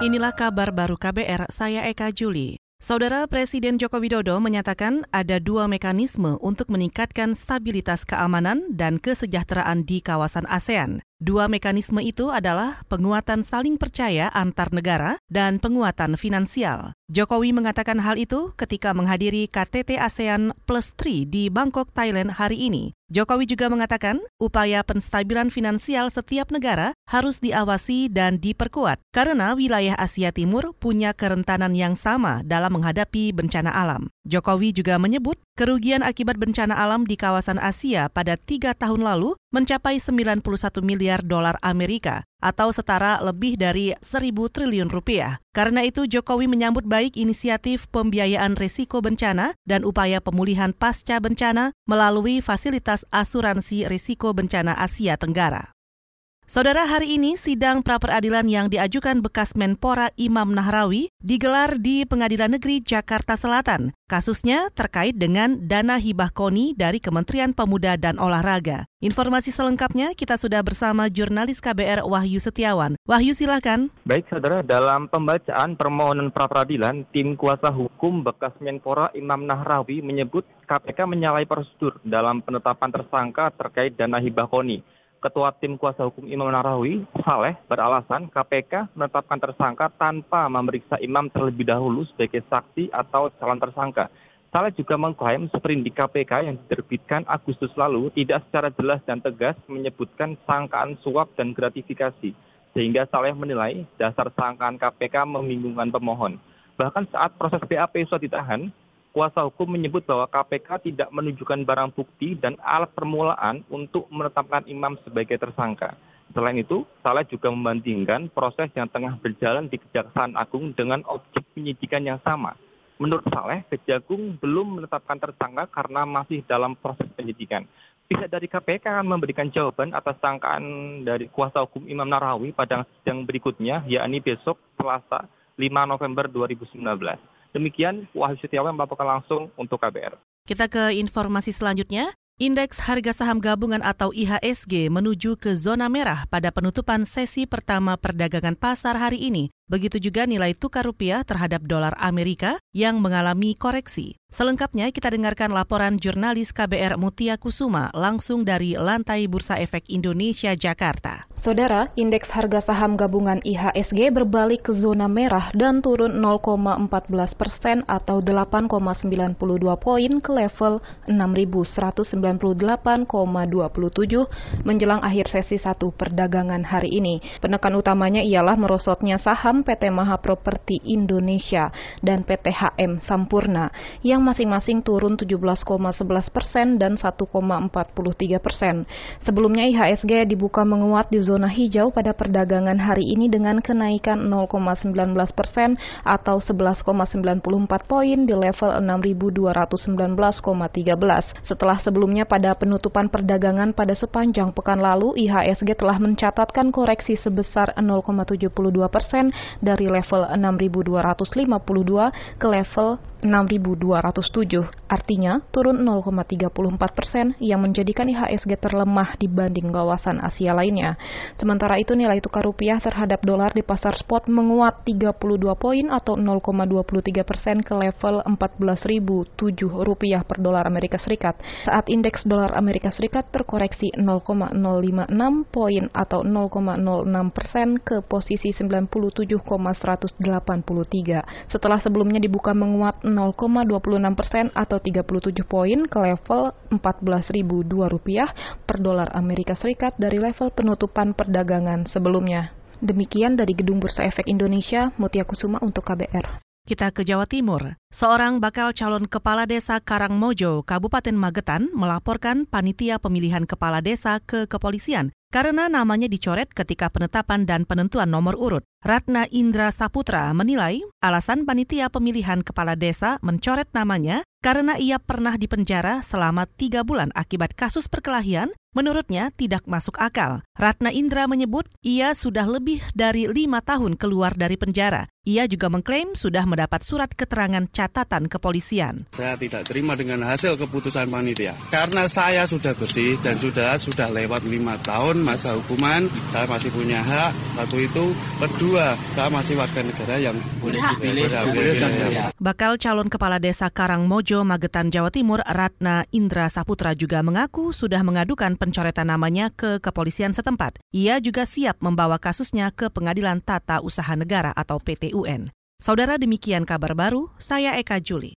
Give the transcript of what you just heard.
Inilah kabar baru KBR, saya Eka Juli. Saudara Presiden Joko Widodo menyatakan ada dua mekanisme untuk meningkatkan stabilitas keamanan dan kesejahteraan di kawasan ASEAN. Dua mekanisme itu adalah penguatan saling percaya antar negara dan penguatan finansial. Jokowi mengatakan hal itu ketika menghadiri KTT ASEAN Plus 3 di Bangkok, Thailand hari ini. Jokowi juga mengatakan upaya penstabilan finansial setiap negara harus diawasi dan diperkuat karena wilayah Asia Timur punya kerentanan yang sama dalam menghadapi bencana alam. Jokowi juga menyebut kerugian akibat bencana alam di kawasan Asia pada tiga tahun lalu mencapai 91 miliar dolar Amerika atau setara lebih dari 1.000 triliun rupiah. Karena itu Jokowi menyambut baik inisiatif pembiayaan risiko bencana dan upaya pemulihan pasca bencana melalui fasilitas asuransi risiko bencana Asia Tenggara. Saudara, hari ini sidang pra-peradilan yang diajukan bekas Menpora Imam Nahrawi digelar di Pengadilan Negeri Jakarta Selatan. Kasusnya terkait dengan dana hibah KONI dari Kementerian Pemuda dan Olahraga. Informasi selengkapnya kita sudah bersama jurnalis KBR Wahyu Setiawan. Wahyu silakan. Baik saudara, dalam pembacaan permohonan pra-peradilan, tim kuasa hukum bekas Menpora Imam Nahrawi menyebut KPK menyalahi prosedur dalam penetapan tersangka terkait dana hibah KONI. Ketua Tim Kuasa Hukum Imam Nahrawi, Saleh, beralasan KPK menetapkan tersangka tanpa memeriksa imam terlebih dahulu sebagai saksi atau calon tersangka. Saleh juga mengklaim seperindik KPK yang diterbitkan Agustus lalu tidak secara jelas dan tegas menyebutkan sangkaan suap dan gratifikasi. Sehingga Saleh menilai dasar sangkaan KPK membingungkan pemohon. Bahkan saat proses BAP sudah ditahan, kuasa hukum menyebut bahwa KPK tidak menunjukkan barang bukti dan alat permulaan untuk menetapkan imam sebagai tersangka. Selain itu, Saleh juga membandingkan proses yang tengah berjalan di Kejaksaan Agung dengan objek penyidikan yang sama. Menurut Saleh, Kejagung belum menetapkan tersangka karena masih dalam proses penyidikan. Pihak dari KPK akan memberikan jawaban atas sangkaan dari kuasa hukum Imam Narawi pada sidang berikutnya, yakni besok Selasa 5 November 2019. Demikian Wahyu Setiawan melaporkan langsung untuk KBR. Kita ke informasi selanjutnya. Indeks harga saham gabungan atau IHSG menuju ke zona merah pada penutupan sesi pertama perdagangan pasar hari ini. Begitu juga nilai tukar rupiah terhadap dolar Amerika yang mengalami koreksi. Selengkapnya kita dengarkan laporan jurnalis KBR Mutia Kusuma langsung dari lantai Bursa Efek Indonesia Jakarta. Saudara, indeks harga saham gabungan IHSG berbalik ke zona merah dan turun 0,14 persen atau 8,92 poin ke level 6.198,27 menjelang akhir sesi satu perdagangan hari ini. Penekan utamanya ialah merosotnya saham PT Maha Properti Indonesia dan PT HM Sampurna yang masing-masing turun 17,11 persen dan 1,43 persen. Sebelumnya IHSG dibuka menguat di zona hijau pada perdagangan hari ini dengan kenaikan 0,19 persen atau 11,94 poin di level 6.219,13. Setelah sebelumnya pada penutupan perdagangan pada sepanjang pekan lalu, IHSG telah mencatatkan koreksi sebesar 0,72 persen dari level 6.252 ke level 6.207. Artinya, turun 0,34 persen yang menjadikan IHSG terlemah dibanding kawasan Asia lainnya. Sementara itu nilai tukar rupiah terhadap dolar di pasar spot menguat 32 poin atau 0,23 persen ke level 14.007 rupiah per dolar Amerika Serikat. Saat indeks dolar Amerika Serikat terkoreksi 0,056 poin atau 0,06 persen ke posisi 97,183. Setelah sebelumnya dibuka menguat 0,26 persen atau 37 poin ke level 14.002 rupiah per dolar Amerika Serikat dari level penutupan perdagangan sebelumnya. Demikian dari Gedung Bursa Efek Indonesia, Mutia Kusuma untuk KBR. Kita ke Jawa Timur. Seorang bakal calon kepala desa Karangmojo, Kabupaten Magetan, melaporkan panitia pemilihan kepala desa ke kepolisian karena namanya dicoret ketika penetapan dan penentuan nomor urut. Ratna Indra Saputra menilai alasan panitia pemilihan kepala desa mencoret namanya karena ia pernah dipenjara selama tiga bulan akibat kasus perkelahian Menurutnya tidak masuk akal. Ratna Indra menyebut ia sudah lebih dari lima tahun keluar dari penjara. Ia juga mengklaim sudah mendapat surat keterangan catatan kepolisian. Saya tidak terima dengan hasil keputusan panitia. Karena saya sudah bersih dan sudah sudah lewat lima tahun masa hukuman, saya masih punya hak. Satu itu, kedua, saya masih warga negara yang boleh dipilih. Bakal calon kepala desa Karangmojo, Magetan, Jawa Timur, Ratna Indra Saputra juga mengaku sudah mengadukan pencoretan namanya ke kepolisian setempat. Ia juga siap membawa kasusnya ke Pengadilan Tata Usaha Negara atau PTUN. Saudara demikian kabar baru, saya Eka Juli.